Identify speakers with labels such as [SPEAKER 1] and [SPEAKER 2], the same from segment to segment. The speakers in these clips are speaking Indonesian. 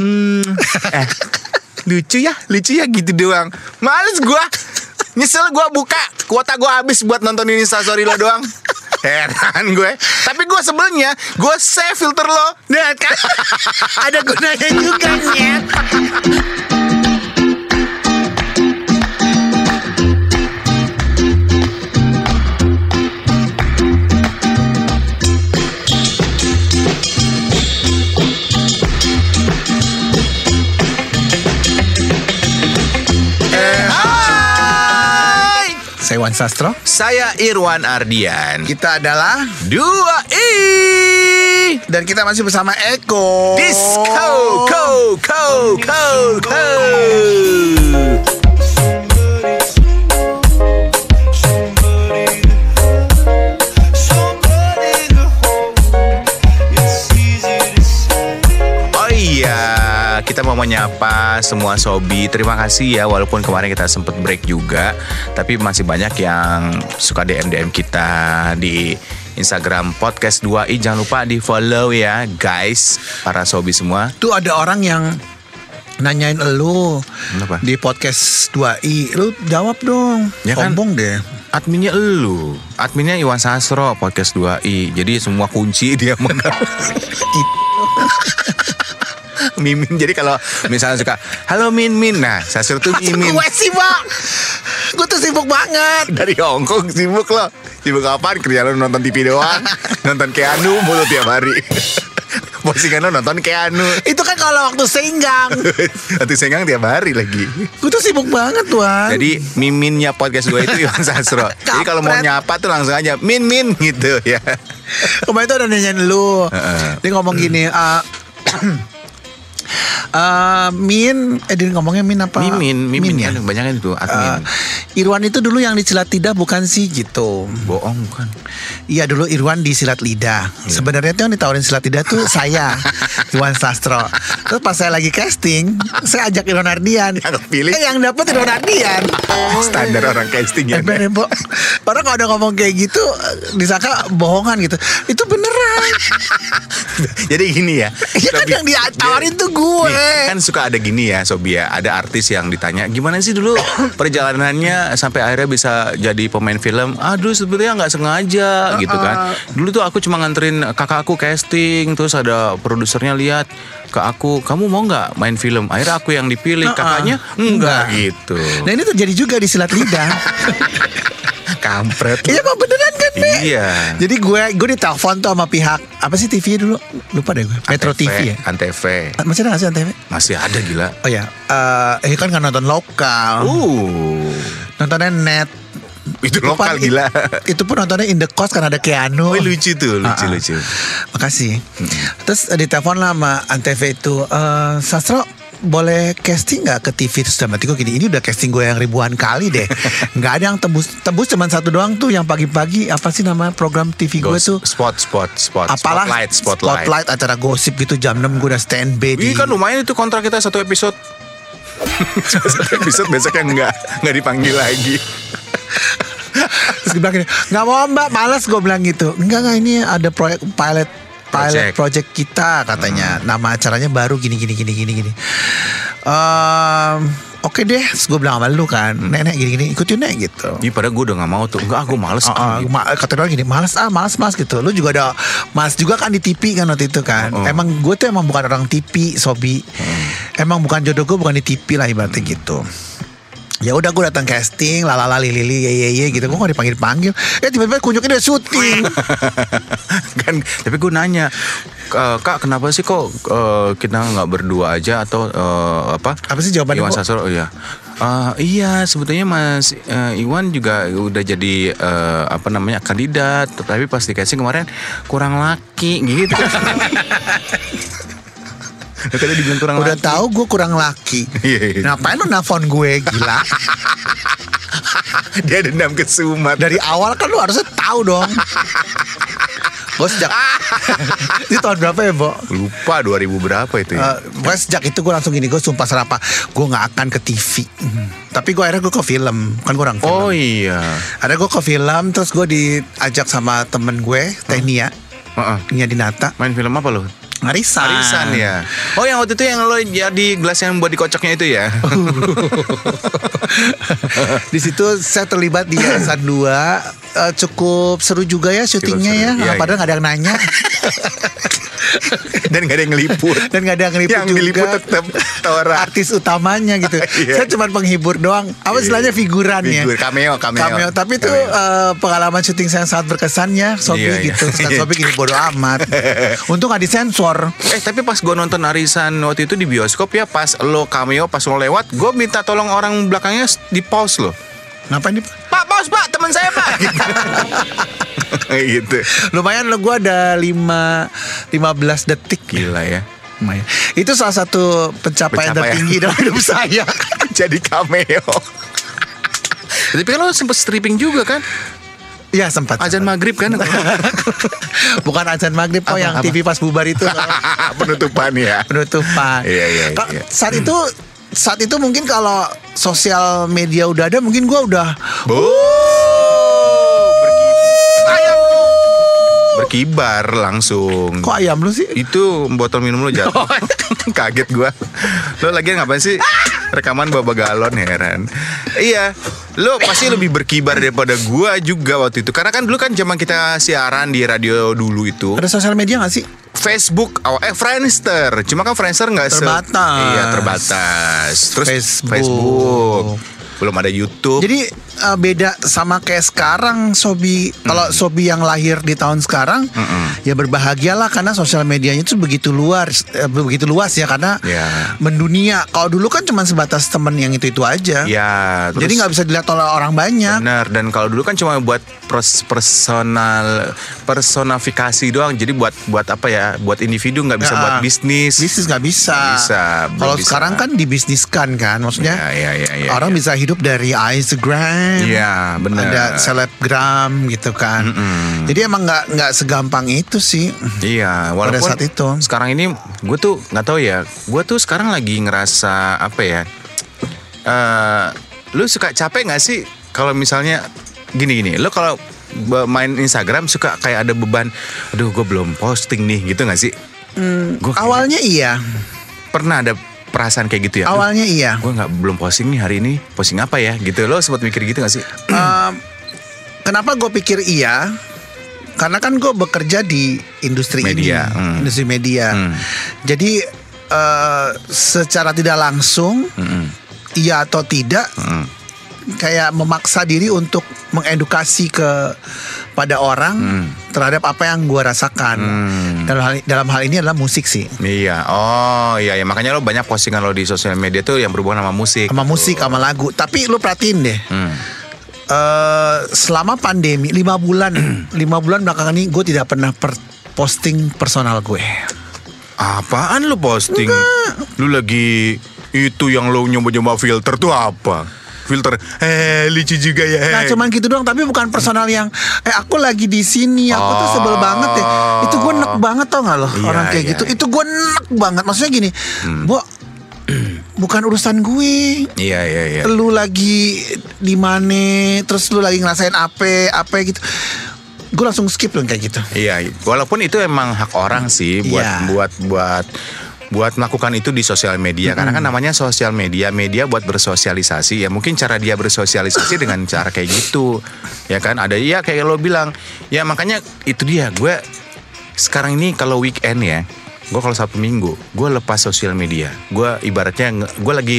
[SPEAKER 1] Hmm, eh, lucu ya, lucu ya gitu doang. Males gua. Nyesel gua buka kuota gua habis buat nontonin instastory lo doang. Heran gue. Tapi gue sebelnya gue save filter lo.
[SPEAKER 2] Nah, kan ada gunanya juga nyet. Saya Wan Sastro.
[SPEAKER 1] Saya Irwan Ardian.
[SPEAKER 2] Kita adalah
[SPEAKER 1] Dua i
[SPEAKER 2] dan kita masih bersama Eko.
[SPEAKER 1] Disco, ko, ko, ko, ko. Menyapa semua sobi. Terima kasih ya, walaupun kemarin kita sempet break juga, tapi masih banyak yang suka DM DM kita di Instagram podcast 2i. Jangan lupa di follow ya, guys, para sobi semua.
[SPEAKER 2] Tuh ada orang yang nanyain elu
[SPEAKER 1] Kenapa?
[SPEAKER 2] di podcast 2i. Lu jawab dong.
[SPEAKER 1] Ya kan?
[SPEAKER 2] Sombong deh.
[SPEAKER 1] Adminnya elu, adminnya Iwan Sastro podcast 2i. Jadi semua kunci dia megang. Mimin. Jadi kalau misalnya suka halo Min Min. Nah Sastro tuh Mimin.
[SPEAKER 2] Gue sibuk. Gue tuh sibuk banget.
[SPEAKER 1] dari Hongkong sibuk lo sibuk apaan? Kerja lo nonton TV doang. Nonton Keanu mulu tiap hari. Postingan lo nonton Keanu.
[SPEAKER 2] Itu kan kalau waktu senggang.
[SPEAKER 1] Nanti senggang tiap hari lagi.
[SPEAKER 2] Gue tuh sibuk banget tuan.
[SPEAKER 1] Jadi miminnya podcast gue itu Iwan Sastro. Jadi kalau mau nyapa tuh langsung aja Min Min gitu ya.
[SPEAKER 2] Kemarin tuh ada nanyain lu.
[SPEAKER 1] Heeh.
[SPEAKER 2] Dia ngomong gini ah, eh, Min Eh dia ngomongnya Min apa?
[SPEAKER 1] Mimin, Mimin
[SPEAKER 2] ya?
[SPEAKER 1] kan banyak kan itu admin.
[SPEAKER 2] Eh, Irwan itu dulu yang di silat lidah bukan sih gitu
[SPEAKER 1] Bohong bukan.
[SPEAKER 2] Iya dulu Irwan di silat lidah Sebenarnya tuh yang ditawarin silat lidah tuh saya Irwan Sastro Terus pas saya lagi casting Saya ajak Irwan Ardian
[SPEAKER 1] Yang kepilih.
[SPEAKER 2] Eh yang dapet Irwan Ardian
[SPEAKER 1] Standar orang casting ya.
[SPEAKER 2] Eh. Orang kalau udah ngomong kayak gitu eh, disangka bohongan gitu. Itu beneran.
[SPEAKER 1] Jadi gini ya.
[SPEAKER 2] Iya kan yang ditawarin tuh gue.
[SPEAKER 1] Nih, kan suka ada gini ya Sobia Ada artis yang ditanya Gimana sih dulu perjalanannya Sampai akhirnya bisa jadi pemain film Aduh sebenarnya nggak sengaja gitu kan Dulu tuh aku cuma nganterin kakak aku casting Terus ada produsernya lihat ke aku kamu mau nggak main film akhirnya aku yang dipilih
[SPEAKER 2] Uh-uh.
[SPEAKER 1] kakaknya enggak gitu
[SPEAKER 2] Nah ini terjadi juga di silat lidah.
[SPEAKER 1] kampret
[SPEAKER 2] Iya emang beneran kan Nek?
[SPEAKER 1] Iya.
[SPEAKER 2] Jadi gue gue ditelepon tuh sama pihak apa sih TV dulu lupa deh gue Metro TV ya.
[SPEAKER 1] Antv
[SPEAKER 2] Masih ada nggak sih Antv?
[SPEAKER 1] masih ada gila
[SPEAKER 2] Oh ya, eh ini kan nggak nonton lokal,
[SPEAKER 1] uh
[SPEAKER 2] nontonnya net.
[SPEAKER 1] itu lokal gila
[SPEAKER 2] Itu pun nontonnya in the cost kan ada Keanu.
[SPEAKER 1] Oh, lucu tuh, lucu
[SPEAKER 2] Ah, ah.
[SPEAKER 1] lucu.
[SPEAKER 2] Makasih. Terus eh, ditelepon lah sama Antv itu, eh Sastro boleh casting nggak ke TV terus hati gue gini ini udah casting gue yang ribuan kali deh nggak ada yang tembus tembus cuman satu doang tuh yang pagi-pagi apa sih nama program TV gue tuh
[SPEAKER 1] spot spot spot
[SPEAKER 2] apalah
[SPEAKER 1] spotlight spotlight.
[SPEAKER 2] spotlight acara gosip gitu jam 6 gue udah standby di
[SPEAKER 1] Iya kan lumayan itu kontrak kita satu episode. Episode besoknya enggak enggak dipanggil lagi.
[SPEAKER 2] terus gue bilang gini nggak mau mbak males. Gue bilang gitu. Enggak enggak ini ada proyek pilot pilot
[SPEAKER 1] Project.
[SPEAKER 2] project kita katanya. Nama acaranya baru gini gini gini gini gini. Ehm, Oke deh, gue bilang sama lu kan, nenek gini-gini ikut yuk nek gitu.
[SPEAKER 1] Iya padahal gue udah gak mau tuh. Enggak aku males. Gitu.
[SPEAKER 2] ma- kata dia gini, males ah, males mas gitu. Lu juga ada, mas juga kan di TV kan waktu itu kan.
[SPEAKER 1] Oh.
[SPEAKER 2] Emang gue tuh emang bukan orang TV, Sobi. Emang bukan jodoh gue bukan di TV lah ibaratnya gitu. Ya udah gue datang casting, lalala lili ye ye ye gitu. Gue gak dipanggil panggil. Eh tiba-tiba kunjungnya udah syuting.
[SPEAKER 1] kan tapi gue nanya "Eh, kak kenapa sih kok eh, kita nggak berdua aja atau eh, apa
[SPEAKER 2] Apa sih jawabannya,
[SPEAKER 1] Iwan
[SPEAKER 2] Bo?
[SPEAKER 1] Sastro oh iya Eh, iya sebetulnya Mas eh, Iwan juga udah jadi eh, apa namanya kandidat tapi pas di casting kemarin kurang laki gitu Tadi dibilang kurang
[SPEAKER 2] udah
[SPEAKER 1] laki.
[SPEAKER 2] tahu gue kurang laki.
[SPEAKER 1] Iya, iya.
[SPEAKER 2] Ngapain lu nelfon gue gila?
[SPEAKER 1] Dia dendam ke Sumat.
[SPEAKER 2] Dari awal kan lu harusnya tahu dong. Gue sejak Ini tahun berapa ya Bo?
[SPEAKER 1] Lupa 2000 berapa itu ya?
[SPEAKER 2] Eh, pokoknya sejak itu gue langsung gini Gue sumpah serapah Gue gak akan ke TV Tapi gue akhirnya gue ke film Kan gue orang film
[SPEAKER 1] oh iya.
[SPEAKER 2] Ada gue ke film Terus gue diajak sama temen gue Teh Nia
[SPEAKER 1] Heeh.
[SPEAKER 2] Nia Dinata
[SPEAKER 1] Main film apa lo?
[SPEAKER 2] Arisan.
[SPEAKER 1] Arisan ya. Oh yang waktu itu yang lo jadi gelas yang buat dikocoknya itu ya.
[SPEAKER 2] di situ saya terlibat di Yayasan 2 Eh, cukup seru juga ya syutingnya ya.
[SPEAKER 1] Iya,
[SPEAKER 2] Padahal nggak ada yang nanya
[SPEAKER 1] Dan gak ada yang ngeliput.
[SPEAKER 2] dan nggak ada yang ngeliput
[SPEAKER 1] yang
[SPEAKER 2] juga.
[SPEAKER 1] diliput tetap Tora.
[SPEAKER 2] artis utamanya gitu.
[SPEAKER 1] Iya.
[SPEAKER 2] Saya cuma penghibur doang. Apa istilahnya figuran ya?
[SPEAKER 1] Figur, cameo, cameo.
[SPEAKER 2] Tapi itu
[SPEAKER 1] Cameo.
[SPEAKER 2] eh, pengalaman syuting saya yang sangat berkesan ya, Sobi
[SPEAKER 1] Iya, iya.
[SPEAKER 2] gitu. Sekarang Sobi gini bodo amat. Untung nggak disensor.
[SPEAKER 1] Eh tapi pas gue nonton arisan waktu itu di bioskop ya pas lo cameo pas lo lewat gue minta tolong orang belakangnya di pause lo.
[SPEAKER 2] Ngapain nih?
[SPEAKER 1] Pak pause pak teman saya pak. gitu.
[SPEAKER 2] Lumayan lo gue ada 5 15 detik.
[SPEAKER 1] Gila ya.
[SPEAKER 2] Lumayan. Itu salah satu pencapaian,
[SPEAKER 1] Pencapaian.
[SPEAKER 2] tertinggi dalam hidup saya.
[SPEAKER 1] Jadi cameo. Tapi kan lo sempet stripping juga kan?
[SPEAKER 2] ya sempat.
[SPEAKER 1] Azan maghrib kan?
[SPEAKER 2] Bukan azan maghrib kok yang
[SPEAKER 1] apa?
[SPEAKER 2] TV pas bubar itu
[SPEAKER 1] Penutupan ya.
[SPEAKER 2] penutupan.
[SPEAKER 1] Iya, iya, iya.
[SPEAKER 2] Saat itu saat itu mungkin kalau sosial media udah ada mungkin gua udah.
[SPEAKER 1] Berkibar langsung.
[SPEAKER 2] kok ayam lu sih?
[SPEAKER 1] Itu botol minum lo jatuh. Kaget gua. Lo lagi ngapain sih? Rekaman bawa galon heran. Iya. Lo pasti lebih berkibar daripada gua juga waktu itu. Karena kan dulu kan zaman kita siaran di radio dulu itu.
[SPEAKER 2] Ada sosial media gak sih?
[SPEAKER 1] Facebook, oh, eh Friendster. Cuma kan Friendster nggak se-
[SPEAKER 2] Terbatas.
[SPEAKER 1] Iya terbatas. Terus
[SPEAKER 2] Facebook.
[SPEAKER 1] Facebook. Belum ada YouTube.
[SPEAKER 2] Jadi eh, beda sama kayak sekarang Sobi. Kalau Sobi yang lahir di tahun sekarang, ya berbahagialah karena sosial medianya itu begitu luas, eh, begitu luas ya karena
[SPEAKER 1] Ya.
[SPEAKER 2] mendunia. Kalau dulu kan cuma sebatas temen yang itu itu aja.
[SPEAKER 1] ya, terus
[SPEAKER 2] Jadi nggak bisa dilihat oleh orang banyak.
[SPEAKER 1] Benar dan kalau dulu kan cuma buat pers- personal personifikasi doang. Jadi buat buat apa ya? Buat individu nggak bisa buat bisnis.
[SPEAKER 2] Bisnis nggak bisa.
[SPEAKER 1] Nggak bisa,
[SPEAKER 2] Kalau sekarang kan dibisniskan kan, maksudnya
[SPEAKER 1] Ya, ya, ya,
[SPEAKER 2] orang
[SPEAKER 1] ya.
[SPEAKER 2] bisa hidup dari Instagram.
[SPEAKER 1] Iya, benar.
[SPEAKER 2] Ada selebgram gitu kan.
[SPEAKER 1] Mm-mm.
[SPEAKER 2] Jadi emang nggak nggak segampang itu sih.
[SPEAKER 1] Iya, walaupun
[SPEAKER 2] saat itu.
[SPEAKER 1] sekarang ini gue tuh nggak tahu ya. Gue tuh sekarang lagi ngerasa apa ya? eh lu suka capek nggak sih kalau misalnya gini-gini? Lu kalau main Instagram suka kayak ada beban. Aduh, gue belum posting nih, gitu nggak sih? Gua kayak-
[SPEAKER 2] Awalnya iya,
[SPEAKER 1] pernah ada perasaan kayak gitu ya?
[SPEAKER 2] awalnya iya.
[SPEAKER 1] gue nggak belum posting nih hari ini. Posting apa ya? Gitu. Lo sempat mikir gitu gak sih?
[SPEAKER 2] Em, kenapa gue pikir iya? Karena kan gue bekerja di industri
[SPEAKER 1] Media,
[SPEAKER 2] ini,
[SPEAKER 1] hmm.
[SPEAKER 2] industri media.
[SPEAKER 1] Hmm.
[SPEAKER 2] Jadi eh, secara tidak langsung,
[SPEAKER 1] Mm-mm.
[SPEAKER 2] iya atau tidak,
[SPEAKER 1] Mm.
[SPEAKER 2] Kayak memaksa diri untuk mengedukasi ke pada orang
[SPEAKER 1] Hmm.
[SPEAKER 2] terhadap apa yang gue rasakan.
[SPEAKER 1] Hmm.
[SPEAKER 2] Dalam hal dalam hal ini adalah musik sih,
[SPEAKER 1] Iya, oh iya ya makanya lo banyak postingan lo di sosial media tuh yang berhubungan sama musik.
[SPEAKER 2] sama musik, sama lagu. Tapi lu perhatiin deh,
[SPEAKER 1] Hmm.
[SPEAKER 2] eh, selama pandemi lima bulan, lima bulan belakangan ini gue tidak pernah per- posting personal gue.
[SPEAKER 1] Apaan lo posting? Lu lagi itu yang lo nyoba-nyoba filter tuh apa? Filter, eh lucu juga ya.
[SPEAKER 2] Nah
[SPEAKER 1] eh.
[SPEAKER 2] cuman gitu doang tapi bukan personal yang Eh aku lagi di sini Aku tuh sebel
[SPEAKER 1] Oh.
[SPEAKER 2] banget deh Itu gue nek banget tau gak loh
[SPEAKER 1] Iya,
[SPEAKER 2] Orang kayak
[SPEAKER 1] iya,
[SPEAKER 2] gitu
[SPEAKER 1] iya.
[SPEAKER 2] Itu gue nek banget Maksudnya gini Bo Bukan urusan gue
[SPEAKER 1] Iya iya iya.
[SPEAKER 2] Lu lagi di mana Terus lu lagi ngerasain apa Apa gitu Gue langsung skip loh kayak gitu
[SPEAKER 1] Iya, walaupun itu emang hak orang sih buat
[SPEAKER 2] Iya.
[SPEAKER 1] buat buat buat melakukan itu di sosial media. Karena kan namanya sosial media media buat bersosialisasi. Ya mungkin cara dia bersosialisasi dengan cara kayak gitu ya kan? Ada ya kayak lo bilang. Ya makanya itu dia gue sekarang ini kalau weekend ya gue kalau satu minggu gue lepas sosial media. Gue ibaratnya gue lagi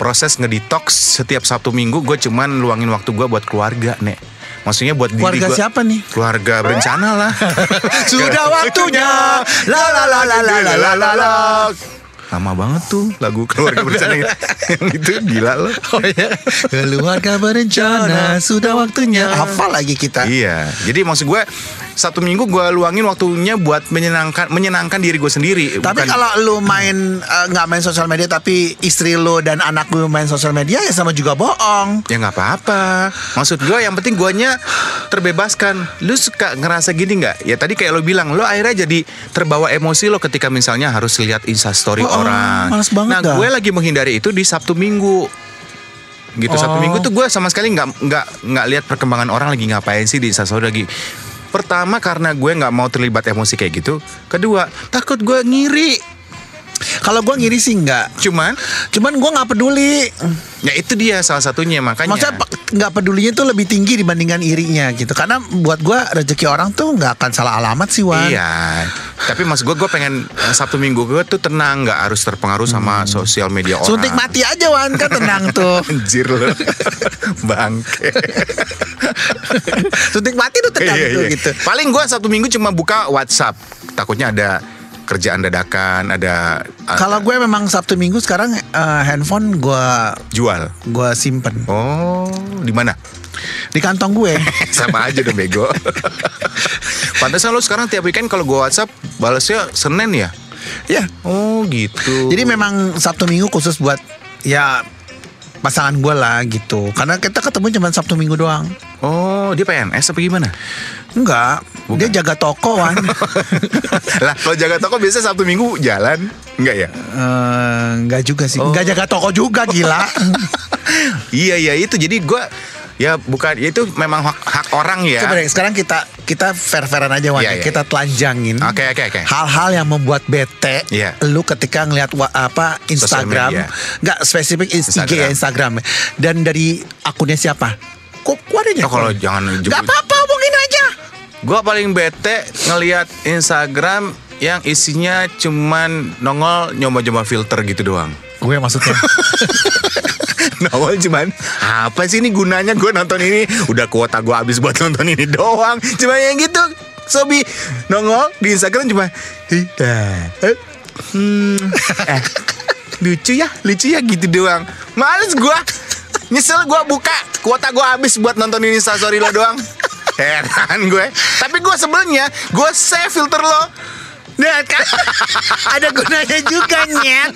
[SPEAKER 1] proses ngedetox setiap sabtu minggu gue cuman luangin waktu gue buat keluarga nek maksudnya buat diri
[SPEAKER 2] Keluarga
[SPEAKER 1] gua-
[SPEAKER 2] siapa nih?
[SPEAKER 1] keluarga berencana lah.
[SPEAKER 2] Sudah waktunya. La la la la la la la la la
[SPEAKER 1] lama banget tuh lagu keluarga berencana yang itu gila loh.
[SPEAKER 2] Oh iya. Keluarga berencana Sudah waktunya. Hafal lagi kita.
[SPEAKER 1] Iya. Jadi maksud gue satu minggu gue luangin waktunya buat menyenangkan menyenangkan diri gue sendiri
[SPEAKER 2] Tapi
[SPEAKER 1] Bukan-
[SPEAKER 2] kalau lu main eh, nggak main sosial media tapi istri lu dan anak lu main sosial media ya sama juga bohong.
[SPEAKER 1] ya nggak apa-apa. Maksud gue yang penting guanya terbebaskan. Lu suka ngerasa gini nggak? Ya tadi kayak lo bilang lo akhirnya jadi terbawa emosi lo ketika misalnya harus lihat instastory
[SPEAKER 2] Oh,
[SPEAKER 1] orang
[SPEAKER 2] males banget
[SPEAKER 1] nah
[SPEAKER 2] dah.
[SPEAKER 1] gue lagi menghindari itu di sabtu minggu gitu sabtu
[SPEAKER 2] Oh.
[SPEAKER 1] minggu tuh gue sama sekali nggak nggak nggak lihat perkembangan orang lagi ngapain sih di instastory lagi Pertama karena gue nggak mau terlibat emosi kayak gitu. Kedua takut gue ngiri.
[SPEAKER 2] Kalau gue ngiri sih enggak.
[SPEAKER 1] Cuman
[SPEAKER 2] Cuman gue nggak peduli.
[SPEAKER 1] ya itu dia salah satunya makanya.
[SPEAKER 2] Maksudnya nggak pedulinya tuh lebih tinggi dibandingkan irinya gitu. Karena buat gue rezeki orang tuh nggak akan salah alamat sih Wan.
[SPEAKER 1] Iya, tapi maksud gue, gue pengen eh, Sabtu Minggu gue tuh tenang, nggak harus terpengaruh sama sosial media orang.
[SPEAKER 2] Hmm. Suntik mati aja Wan kan tenang tuh.
[SPEAKER 1] Anjir lo, bangke.
[SPEAKER 2] Suntik mati tuh tenang
[SPEAKER 1] Iya,
[SPEAKER 2] tuh
[SPEAKER 1] iya.
[SPEAKER 2] gitu.
[SPEAKER 1] Paling gue Sabtu Minggu cuma buka WhatsApp, takutnya ada kerjaan dadakan, ada
[SPEAKER 2] Kalau gue memang Sabtu Minggu sekarang eh, handphone gue
[SPEAKER 1] jual.
[SPEAKER 2] gue simpen
[SPEAKER 1] Oh, di mana?
[SPEAKER 2] di kantong gue.
[SPEAKER 1] Sama aja dong bego. Pantesan lo sekarang tiap weekend kalau gue WhatsApp balasnya Senin ya?
[SPEAKER 2] ya.
[SPEAKER 1] Oh gitu.
[SPEAKER 2] Jadi memang Sabtu Minggu khusus buat ya pasangan gue lah gitu. Karena kita ketemu cuma Sabtu Minggu doang.
[SPEAKER 1] Oh dia PNS apa gimana?
[SPEAKER 2] Enggak, dia jaga toko Wan.
[SPEAKER 1] lah kalau jaga toko biasanya Sabtu Minggu jalan Enggak ya?
[SPEAKER 2] Eh, enggak juga sih.
[SPEAKER 1] Oh.
[SPEAKER 2] Enggak jaga toko juga gila.
[SPEAKER 1] iya iya itu jadi gue ya bukan itu memang hak, hak orang ya.
[SPEAKER 2] Coba deh, sekarang kita kita fair-fairan aja Wan.
[SPEAKER 1] Iya, iya,
[SPEAKER 2] kita telanjangin.
[SPEAKER 1] Oke oke oke.
[SPEAKER 2] Hal-hal yang membuat bete
[SPEAKER 1] Iya.
[SPEAKER 2] lu ketika ngelihat apa Instagram nggak spesifik is- IG ya
[SPEAKER 1] Instagram.
[SPEAKER 2] Instagram dan dari akunnya siapa kok ada
[SPEAKER 1] Oh, kalau jangan
[SPEAKER 2] nggak
[SPEAKER 1] jemput-
[SPEAKER 2] apa-apa omongin aja
[SPEAKER 1] Gue paling bete ngelihat Instagram yang isinya cuman nongol nyoba-nyoba filter gitu doang.
[SPEAKER 2] gue maksudnya
[SPEAKER 1] nongol cuman apa sih ini gunanya gue nonton ini? Udah kuota gue habis buat nonton ini doang. Cuma yang gitu Sobi nongol di Instagram cuma "Ih, eh, hmm, eh, lucu ya lucu ya gitu doang. Males gue nyesel gue buka kuota gue habis buat nonton ini story lo doang. Heran gue tapi gue sebelnya gue save filter lo
[SPEAKER 2] Nah, kan ada gunanya juga nyet.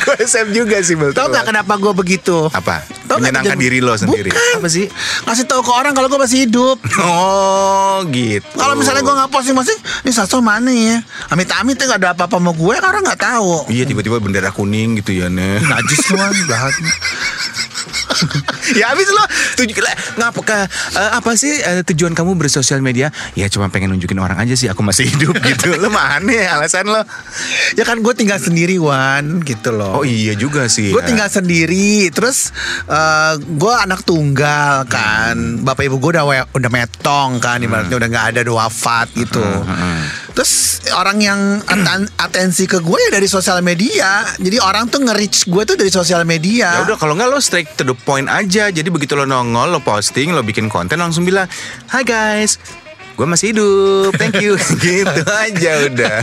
[SPEAKER 1] gue save juga sih filter
[SPEAKER 2] Tahu nggak kenapa gue begitu?
[SPEAKER 1] apa
[SPEAKER 2] nggak
[SPEAKER 1] menyenangkan
[SPEAKER 2] kejadian-
[SPEAKER 1] diri lo sendiri
[SPEAKER 2] Bukan.
[SPEAKER 1] apa sih
[SPEAKER 2] Ngasih tahu ke orang kalau gue masih hidup.
[SPEAKER 1] Oh gitu.
[SPEAKER 2] Kalau misalnya gue nggak posting posting, ini Sasto mana ya? Amit-amit tuh nggak ada apa-apa sama gue, kan orang nggak tahu.
[SPEAKER 1] Iya tiba-tiba bendera kuning gitu ya nih.
[SPEAKER 2] Najis semua jahat.
[SPEAKER 1] ya habis lo tuju ngapa ke eh, apa sih eh, tujuan kamu bersosial media? Ya cuma pengen nunjukin orang aja sih aku masih hidup gitu. Lo mana ya alasan lo?
[SPEAKER 2] Ya kan gue tinggal sendiri Wan gitu loh.
[SPEAKER 1] Oh iya juga sih.
[SPEAKER 2] Gue
[SPEAKER 1] ya.
[SPEAKER 2] tinggal sendiri, terus eh, gue anak tunggal kan, bapak ibu gue udah udah metong kan, ibaratnya udah nggak ada, udah wafat gitu. Terus orang yang aten- atensi ke gue ya dari sosial media, jadi orang tuh nge-reach gue tuh dari sosial media.
[SPEAKER 1] Ya udah kalau nggak lo straight to the point aja. Jadi begitu lo nongol, lo posting, lo bikin konten langsung bilang, "Hai guys, gue masih hidup, thank you." gitu aja udah.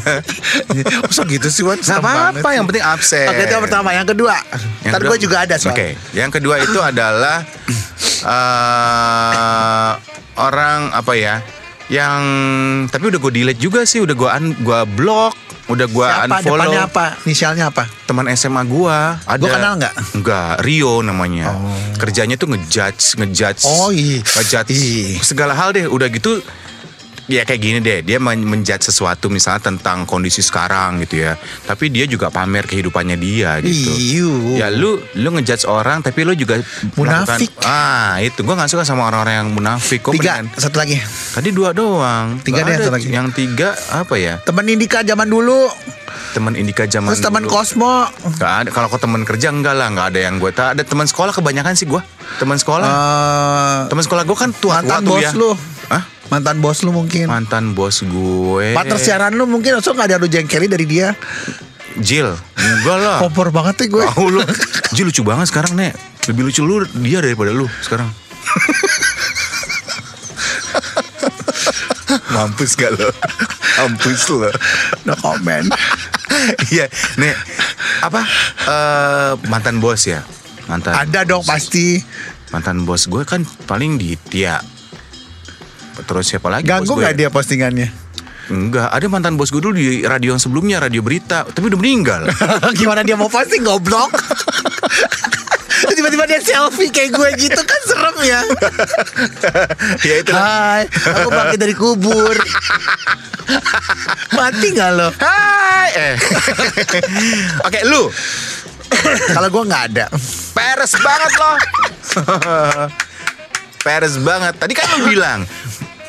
[SPEAKER 2] Masa gitu sih Wan?
[SPEAKER 1] Gak
[SPEAKER 2] Serem banget
[SPEAKER 1] apa-apa,
[SPEAKER 2] sih.
[SPEAKER 1] yang penting absen.
[SPEAKER 2] Oke itu yang pertama, yang kedua.
[SPEAKER 1] Yang
[SPEAKER 2] Ntar gue juga ada soal.
[SPEAKER 1] Oke, yang kedua itu adalah eh orang apa ya? Yang tapi udah gue delete juga sih, udah gue un, gua block, udah gue unfollow.
[SPEAKER 2] Depannya apa? Inisialnya apa?
[SPEAKER 1] Teman SMA gua ada.
[SPEAKER 2] Gua kenal nggak?
[SPEAKER 1] Enggak, Rio namanya. Kerjanya tuh ngejudge, ngejudge.
[SPEAKER 2] Oh, iya.
[SPEAKER 1] Ngejudge segala hal deh. Udah gitu ya kayak gini deh, dia men- menjudge sesuatu misalnya tentang kondisi sekarang gitu ya. Tapi dia juga pamer kehidupannya dia gitu.
[SPEAKER 2] Iyu.
[SPEAKER 1] Ya lu lu ngejudge orang tapi lu juga
[SPEAKER 2] Munafik.
[SPEAKER 1] melakukan- ah, itu gua nggak suka sama orang-orang yang munafik. Gua
[SPEAKER 2] Tiga,
[SPEAKER 1] mendingan-
[SPEAKER 2] satu lagi.
[SPEAKER 1] Tadi dua doang.
[SPEAKER 2] Tiga deh, satu lagi.
[SPEAKER 1] Yang tiga apa ya?
[SPEAKER 2] Temen Indika zaman dulu,
[SPEAKER 1] Teman Indika zaman
[SPEAKER 2] terus teman. Cosmo.
[SPEAKER 1] Gak ada. Kalau kau teman kerja enggak lah, nggak ada yang gue tahu. Ada teman sekolah kebanyakan sih gue. Teman sekolah.
[SPEAKER 2] eh
[SPEAKER 1] teman sekolah gue kan tua tua tuh
[SPEAKER 2] bos
[SPEAKER 1] ya.
[SPEAKER 2] lu. Mantan bos lu mungkin.
[SPEAKER 1] Mantan bos gue.
[SPEAKER 2] Partner siaran lu mungkin langsung gak ada lu jengkeli dari dia.
[SPEAKER 1] Jil. Enggak lah.
[SPEAKER 2] Kompor banget ya gue.
[SPEAKER 1] Tahu lu. Jil lucu banget sekarang nek. Lebih lucu lu dia daripada lu sekarang. Mampus gak lo? Mampus lo.
[SPEAKER 2] No comment.
[SPEAKER 1] Iya, nek apa eh, mantan bos ya? Mantan.
[SPEAKER 2] ada dong pasti.
[SPEAKER 1] mantan bos gue kan paling Ditya terus siapa lagi
[SPEAKER 2] Ganggu
[SPEAKER 1] bos gue?
[SPEAKER 2] gak dia postingannya?
[SPEAKER 1] enggak ada mantan bos gue dulu di radio yang sebelumnya radio berita tapi udah meninggal
[SPEAKER 2] Gimana dia mau posting goblok? Tiba-tiba dia selfie kayak gue gitu kan serem ya.
[SPEAKER 1] ya itu
[SPEAKER 2] Hai, aku bangkit dari kubur. Mati gak lo?
[SPEAKER 1] hai eh oke lu
[SPEAKER 2] Kalau gue nggak ada.
[SPEAKER 1] peres banget lo peres banget tadi kan lu bilang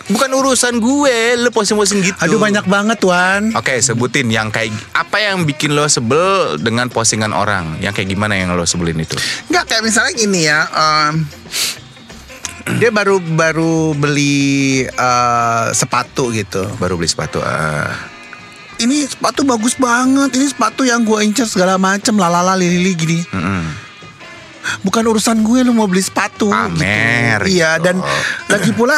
[SPEAKER 1] Bukan urusan gue, lu posting-posting gitu.
[SPEAKER 2] Aduh banyak banget Wan.
[SPEAKER 1] Oke, sebutin yang kayak apa yang bikin lo sebel dengan postingan orang? Yang kayak gimana yang lo sebelin itu?
[SPEAKER 2] Enggak kayak misalnya gini ya. em, dia baru baru beli eh, sepatu gitu.
[SPEAKER 1] Baru beli sepatu. ah.
[SPEAKER 2] Ini sepatu bagus banget. Ini sepatu yang gue incer segala macem lalala lili gini.
[SPEAKER 1] Mm-mm.
[SPEAKER 2] Bukan urusan gue lu mau beli sepatu.
[SPEAKER 1] Pamer,
[SPEAKER 2] gitu. Iya
[SPEAKER 1] gitu.
[SPEAKER 2] dan lagi pula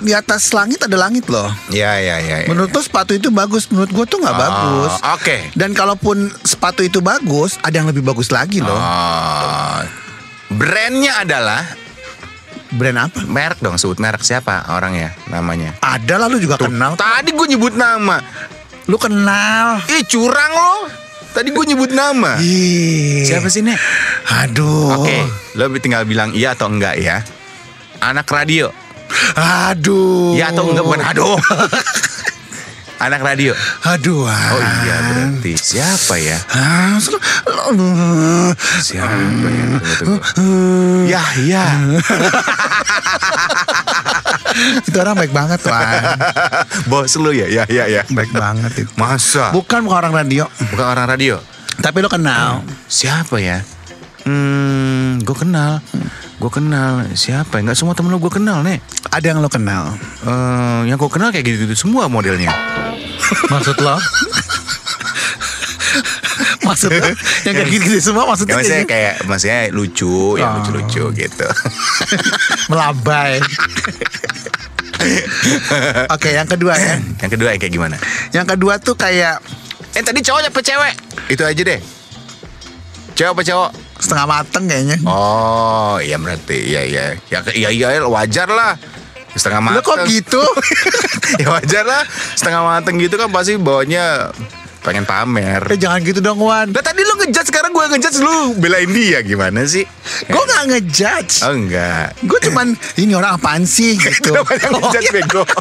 [SPEAKER 2] di atas langit ada langit loh.
[SPEAKER 1] Ya, ya, ya. ya.
[SPEAKER 2] Menurut lo sepatu itu bagus, menurut gue tuh nggak
[SPEAKER 1] Oh,
[SPEAKER 2] bagus.
[SPEAKER 1] Oke.
[SPEAKER 2] Dan kalaupun sepatu itu bagus, ada yang lebih bagus lagi loh.
[SPEAKER 1] Oh. Brandnya adalah
[SPEAKER 2] Brand apa?
[SPEAKER 1] merek dong, sebut merek siapa orangnya, namanya.
[SPEAKER 2] Ada lah lu juga kenal.
[SPEAKER 1] Tadi gue nyebut nama.
[SPEAKER 2] Lu kenal.
[SPEAKER 1] Ih curang lo. Tadi gue nyebut nama.
[SPEAKER 2] Ih.
[SPEAKER 1] Siapa sih Nek?
[SPEAKER 2] Aduh.
[SPEAKER 1] Oke, lo tinggal bilang iya atau enggak ya. Anak radio.
[SPEAKER 2] Aduh.
[SPEAKER 1] Iya atau enggak bukan aduh. Anak radio.
[SPEAKER 2] Aduh.
[SPEAKER 1] Oh iya berarti siapa ya? Siapa ya? Ya, ya.
[SPEAKER 2] itu orang baik banget Wan.
[SPEAKER 1] Bos lu ya? Ya, ya, ya.
[SPEAKER 2] Baik banget itu.
[SPEAKER 1] Masa?
[SPEAKER 2] Bukan bukan orang radio,
[SPEAKER 1] Bukan orang radio.
[SPEAKER 2] tapi lo kenal.
[SPEAKER 1] Siapa ya? Hmm, gue kenal. Gue kenal. Siapa? ya? Nggak semua temen lo gue kenal, Nek.
[SPEAKER 2] Ada yang lo kenal.
[SPEAKER 1] Eh, yang gue kenal kayak gitu-gitu semua modelnya.
[SPEAKER 2] Maksud lo? maksud lo? Yang kayak gitu semua maksudnya
[SPEAKER 1] Ya maksudnya
[SPEAKER 2] kayak
[SPEAKER 1] kayak maksudnya lucu, yang
[SPEAKER 2] Oh.
[SPEAKER 1] lucu-lucu gitu.
[SPEAKER 2] melabai. Oke, yang kedua ya.
[SPEAKER 1] yang kedua yang kayak gimana?
[SPEAKER 2] Yang kedua tuh kayak
[SPEAKER 1] Eh tadi cowok apa cewek? Itu aja deh. Cewek apa cowok?
[SPEAKER 2] Setengah mateng kayaknya.
[SPEAKER 1] Oh, iya berarti iya iya. Ya iya iya wajar lah. Setengah
[SPEAKER 2] Lo
[SPEAKER 1] mateng.
[SPEAKER 2] kok gitu?
[SPEAKER 1] ya wajar lah. Setengah mateng gitu kan pasti bawanya pengen pamer.
[SPEAKER 2] eh, jangan gitu dong Wan.
[SPEAKER 1] Nah tadi lu ngejudge sekarang gue ngejudge lu belain dia gimana sih?
[SPEAKER 2] Gue gak ngejudge.
[SPEAKER 1] Oh enggak.
[SPEAKER 2] Gue cuman ini orang apaan sih gitu.
[SPEAKER 1] Kenapa yang ngejudge bego?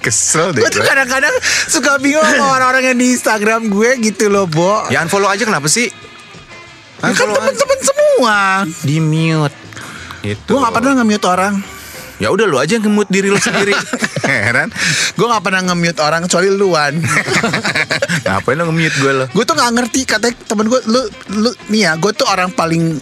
[SPEAKER 1] Kesel deh
[SPEAKER 2] Gue tuh kadang-kadang suka bingung sama orang-orang yang di Instagram gue gitu loh, Bo.
[SPEAKER 1] Ya unfollow aja kenapa sih?
[SPEAKER 2] Ya kan
[SPEAKER 1] aja.
[SPEAKER 2] temen-temen semua.
[SPEAKER 1] Di mute. Gitu.
[SPEAKER 2] Gue gak pernah nge-mute orang.
[SPEAKER 1] Ya udah lu aja yang nge-mute diri lu sendiri. Heran.
[SPEAKER 2] Gue gak pernah nge-mute orang kecuali luan.
[SPEAKER 1] Ngapain lu nge-mute gue lo?
[SPEAKER 2] gue tuh gak ngerti katanya temen gue lu lu nih ya gue tuh orang paling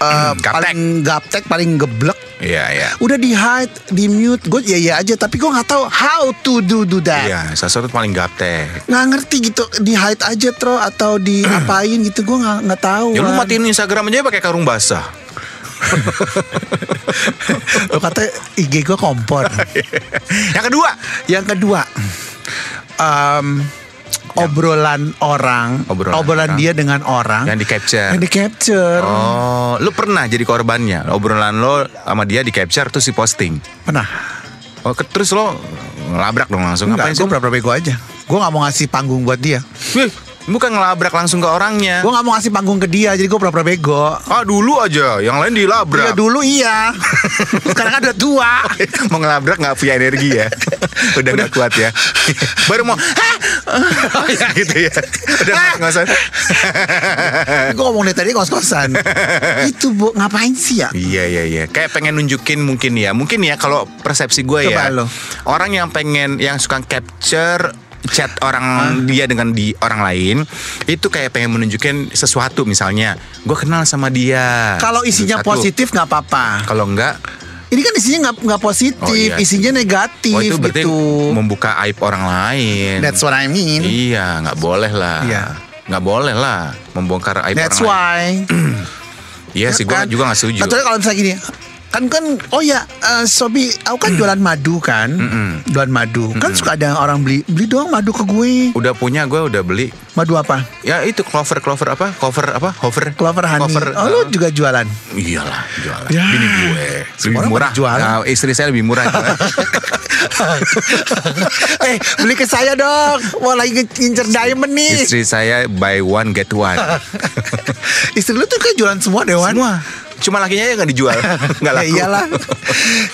[SPEAKER 2] eh,
[SPEAKER 1] gaptek.
[SPEAKER 2] paling gaptek paling geblek
[SPEAKER 1] Iya iya.
[SPEAKER 2] udah di hide di mute gue ya ya aja tapi gue nggak tahu how to do do that
[SPEAKER 1] Iya, sesuatu paling gaptek.
[SPEAKER 2] nggak ngerti gitu di hide aja tro atau di apain gitu gue nggak nggak tahu
[SPEAKER 1] Ya lu matiin Instagram aja pakai karung basah.
[SPEAKER 2] Lu kata IG gue kompor
[SPEAKER 1] yang kedua,
[SPEAKER 2] yang kedua em, obrolan orang
[SPEAKER 1] Obrolan orang.
[SPEAKER 2] dia dengan orang
[SPEAKER 1] yang di capture.
[SPEAKER 2] yang di capture
[SPEAKER 1] Oh, lu pernah jadi korbannya? Obrolan lo sama dia di capture terus di posting.
[SPEAKER 2] pernah
[SPEAKER 1] Oh, ke- terus lo ngelabrak dong langsung
[SPEAKER 2] Enggak,
[SPEAKER 1] ngapain
[SPEAKER 2] gue
[SPEAKER 1] sih?
[SPEAKER 2] pura-pura bego aja Gue gak mau ngasih panggung buat dia
[SPEAKER 1] Wih, bukan ngelabrak langsung ke orangnya.
[SPEAKER 2] Gue gak mau ngasih panggung ke dia Jadi gue pura-pura bego
[SPEAKER 1] Ah, dulu aja, yang lain
[SPEAKER 2] Iya
[SPEAKER 1] dilabrak.
[SPEAKER 2] dulu iya Sekarang kan udah tua
[SPEAKER 1] mau ngelabrak nggak punya energi ya udah nggak kuat ya baru mau Hah? gitu ya udah ngos-ngosan
[SPEAKER 2] Gue ngomong dari tadi kos-kosan Itu bu ngapain sih ya
[SPEAKER 1] Iya iya iya. Kayak pengen nunjukin mungkin ya. Mungkin ya kalau persepsi gue ya.
[SPEAKER 2] lo.
[SPEAKER 1] Orang yang pengen yang suka capture chat orang dia dengan di orang lain itu kayak pengen menunjukin sesuatu. Misalnya gue kenal sama dia.
[SPEAKER 2] Kalau isinya
[SPEAKER 1] Satu.
[SPEAKER 2] positif gak apa-apa.
[SPEAKER 1] Kalau enggak
[SPEAKER 2] Ini kan isinya gak, nggak positif
[SPEAKER 1] Oh, iya.
[SPEAKER 2] Isinya negatif
[SPEAKER 1] oh itu berarti
[SPEAKER 2] gitu.
[SPEAKER 1] membuka aib orang lain.
[SPEAKER 2] That's what I mean.
[SPEAKER 1] Iya nggak boleh lah.
[SPEAKER 2] Iya.
[SPEAKER 1] nggak boleh lah membongkar aib
[SPEAKER 2] That's
[SPEAKER 1] orang lain.
[SPEAKER 2] why.
[SPEAKER 1] Iya sih gue
[SPEAKER 2] kan?
[SPEAKER 1] juga nggak setuju.
[SPEAKER 2] Kecuali kalau misalnya gini kan kan oh ya eh, Sobi aku kan jualan madu kan. Jualan madu. Kan suka ada orang beli beli doang madu ke gue.
[SPEAKER 1] Udah punya gue udah beli.
[SPEAKER 2] Madu apa?
[SPEAKER 1] Ya itu clover clover apa? Cover apa? Hover?
[SPEAKER 2] Clover honey.
[SPEAKER 1] Cover,
[SPEAKER 2] oh lu
[SPEAKER 1] uh,
[SPEAKER 2] juga jualan?
[SPEAKER 1] Iyalah jualan.
[SPEAKER 2] Ya.
[SPEAKER 1] Bini gue. Lebih murah.
[SPEAKER 2] jualan.
[SPEAKER 1] Nah, Istri saya lebih murah.
[SPEAKER 2] Eh beli ke saya dong. Mau lagi ngincer diamond nih.
[SPEAKER 1] Istri saya buy one get one.
[SPEAKER 2] Istri lu tuh kan jualan semua deh
[SPEAKER 1] Semua Cuma lakinya ya nggak dijual, nggak
[SPEAKER 2] Ya
[SPEAKER 1] laku.
[SPEAKER 2] iyalah.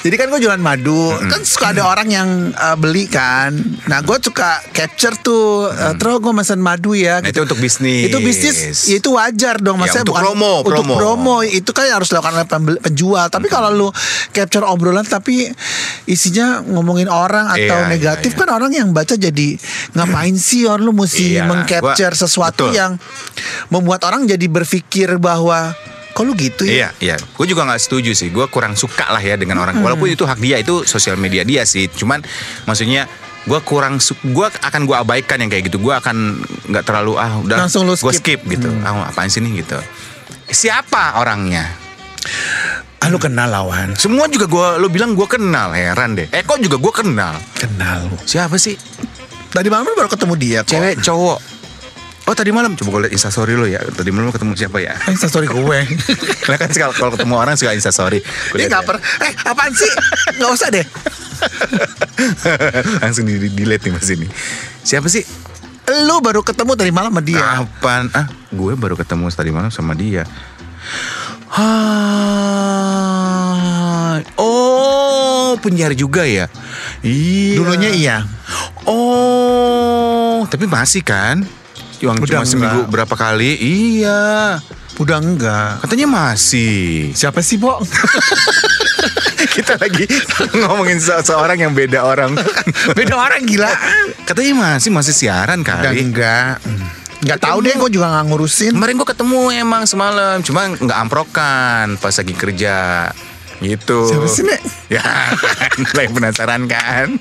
[SPEAKER 2] Jadi kan gue jualan madu, kan suka ada orang yang uh, beli kan. Nah gue suka capture tuh, uh, terus gue pesan madu ya.
[SPEAKER 1] Nah,
[SPEAKER 2] gitu.
[SPEAKER 1] itu untuk bisnis.
[SPEAKER 2] Itu bisnis, ya itu wajar dong.
[SPEAKER 1] Ya,
[SPEAKER 2] Maksudnya
[SPEAKER 1] untuk
[SPEAKER 2] bukan
[SPEAKER 1] promo,
[SPEAKER 2] untuk
[SPEAKER 1] promo.
[SPEAKER 2] promo. Itu kan harus dilakukan oleh penjual. Tapi kalau lu capture obrolan tapi isinya ngomongin orang atau
[SPEAKER 1] Iya,
[SPEAKER 2] negatif
[SPEAKER 1] iya, iya.
[SPEAKER 2] kan orang yang baca jadi ngapain sih orang lu mesti
[SPEAKER 1] Iya,
[SPEAKER 2] mengcapture sesuatu
[SPEAKER 1] betul.
[SPEAKER 2] yang membuat orang jadi berpikir bahwa kok lu gitu ya?
[SPEAKER 1] Iya, iya. Gue juga nggak setuju sih. Gue kurang suka lah ya dengan orang. Walaupun itu hak dia, itu sosial media dia sih. Cuman maksudnya gue kurang, gue akan gue abaikan yang kayak gitu. Gue akan nggak terlalu ah udah.
[SPEAKER 2] Langsung lu
[SPEAKER 1] Gue
[SPEAKER 2] skip.
[SPEAKER 1] skip gitu. Ah apaan sih nih gitu. Siapa orangnya?
[SPEAKER 2] Ah lu kenal lawan.
[SPEAKER 1] Semua juga gue, lo bilang gue kenal heran deh. Eko juga gue kenal.
[SPEAKER 2] Kenal lu.
[SPEAKER 1] Siapa sih?
[SPEAKER 2] Tadi malam lu baru ketemu dia kok.
[SPEAKER 1] Cewek, cowok. Oh tadi malam coba gue liat instastory lo ya. Tadi malam ketemu siapa ya?
[SPEAKER 2] Instastory gue.
[SPEAKER 1] Lah kan kalau kalau ketemu orang suka instastory.
[SPEAKER 2] Dia nggak
[SPEAKER 1] ya.
[SPEAKER 2] per. Eh apaan sih? Nggak usah deh.
[SPEAKER 1] Langsung di delete nih mas ini. Siapa sih?
[SPEAKER 2] Lu baru ketemu tadi malam sama dia.
[SPEAKER 1] Apaan? Ah, gue baru ketemu tadi malam sama dia. Hai. Oh, penyiar juga ya? Iya.
[SPEAKER 2] Dulunya iya.
[SPEAKER 1] Oh, tapi masih kan? Yang
[SPEAKER 2] Udah
[SPEAKER 1] cuma seminggu
[SPEAKER 2] enggak.
[SPEAKER 1] berapa kali? Iya.
[SPEAKER 2] Udah enggak.
[SPEAKER 1] Katanya masih.
[SPEAKER 2] Siapa sih, Bo?
[SPEAKER 1] Kita lagi ngomongin seseorang yang beda orang.
[SPEAKER 2] Beda orang gila.
[SPEAKER 1] Katanya masih masih siaran
[SPEAKER 2] Udah
[SPEAKER 1] kali.
[SPEAKER 2] enggak. Enggak tahu deh, gue juga nggak ngurusin.
[SPEAKER 1] Kemarin gue ketemu emang semalam, cuma nggak amprokan pas lagi kerja. Gitu.
[SPEAKER 2] Siapa sih, Nek?
[SPEAKER 1] Ya, kan, lagi penasaran kan?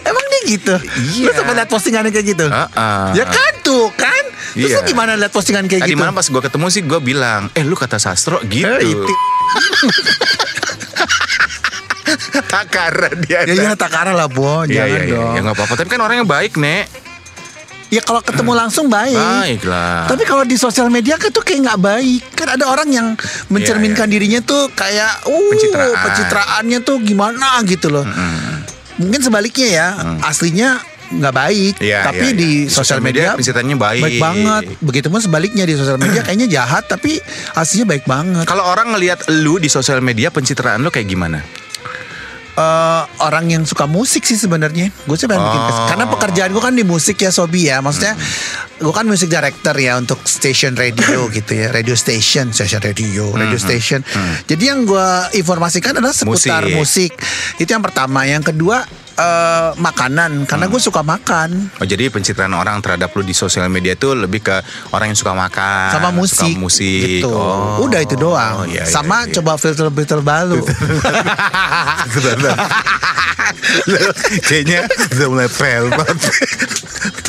[SPEAKER 2] Emang dia gitu?
[SPEAKER 1] Iya.
[SPEAKER 2] Lu sempat lihat postingannya kayak gitu?
[SPEAKER 1] Heeh.
[SPEAKER 2] Ya kan tuh kan? Terus
[SPEAKER 1] Iya.
[SPEAKER 2] lu gimana lihat postingan kayak
[SPEAKER 1] Tadi
[SPEAKER 2] gitu?
[SPEAKER 1] malam pas gue ketemu sih gue bilang, eh lu kata sastro gitu.
[SPEAKER 2] Eh, itu.
[SPEAKER 1] Takara dia.
[SPEAKER 2] Ya iya Takara lah, Bo.
[SPEAKER 1] Iya,
[SPEAKER 2] Jangan
[SPEAKER 1] iya, iya.
[SPEAKER 2] dong.
[SPEAKER 1] Ya nggak apa-apa. Tapi kan orangnya baik, Nek.
[SPEAKER 2] Ya kalau ketemu langsung baik.
[SPEAKER 1] Baik lah.
[SPEAKER 2] Tapi kalau di sosial media kan tuh kayak nggak baik. Kan ada orang yang mencerminkan
[SPEAKER 1] Iya,
[SPEAKER 2] dirinya tuh kayak uh
[SPEAKER 1] Pencitraan.
[SPEAKER 2] pencitraannya tuh gimana gitu loh. Mungkin sebaliknya ya, aslinya nggak baik,
[SPEAKER 1] Iya,
[SPEAKER 2] tapi
[SPEAKER 1] iya,
[SPEAKER 2] di
[SPEAKER 1] iya.
[SPEAKER 2] sosial media,
[SPEAKER 1] media pencitraannya baik.
[SPEAKER 2] banget. Begitupun sebaliknya di sosial media kayaknya jahat tapi aslinya baik banget.
[SPEAKER 1] Kalau orang ngelihat lu di sosial media pencitraan lu kayak gimana?
[SPEAKER 2] Eh orang yang suka musik sih sebenarnya. Gue sih pengen bikin
[SPEAKER 1] Oh.
[SPEAKER 2] kes- karena pekerjaan gue kan di musik ya Sobi ya. Maksudnya gue kan music director ya untuk station radio gitu ya, radio station, station radio, radio station. Jadi yang gue informasikan adalah seputar musik.
[SPEAKER 1] Musik.
[SPEAKER 2] Itu yang pertama. Yang kedua eh, makanan karena gue suka makan.
[SPEAKER 1] Oh jadi pencitraan orang terhadap lu di sosial media itu lebih ke orang yang suka makan,
[SPEAKER 2] sama musik,
[SPEAKER 1] suka musik.
[SPEAKER 2] gitu.
[SPEAKER 1] Oh.
[SPEAKER 2] Udah itu doang.
[SPEAKER 1] Oh, iya, iya,
[SPEAKER 2] sama
[SPEAKER 1] iya.
[SPEAKER 2] coba filter-filter baru.
[SPEAKER 1] kayaknya udah mulai fail banget.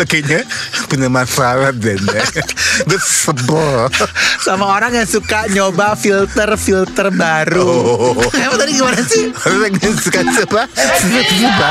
[SPEAKER 1] Kayaknya punya masalah dan Udah sebel.
[SPEAKER 2] sama orang yang suka nyoba filter-filter baru.
[SPEAKER 1] Oh.
[SPEAKER 2] Emang tadi gimana sih?
[SPEAKER 1] Orang yang suka coba filter baru.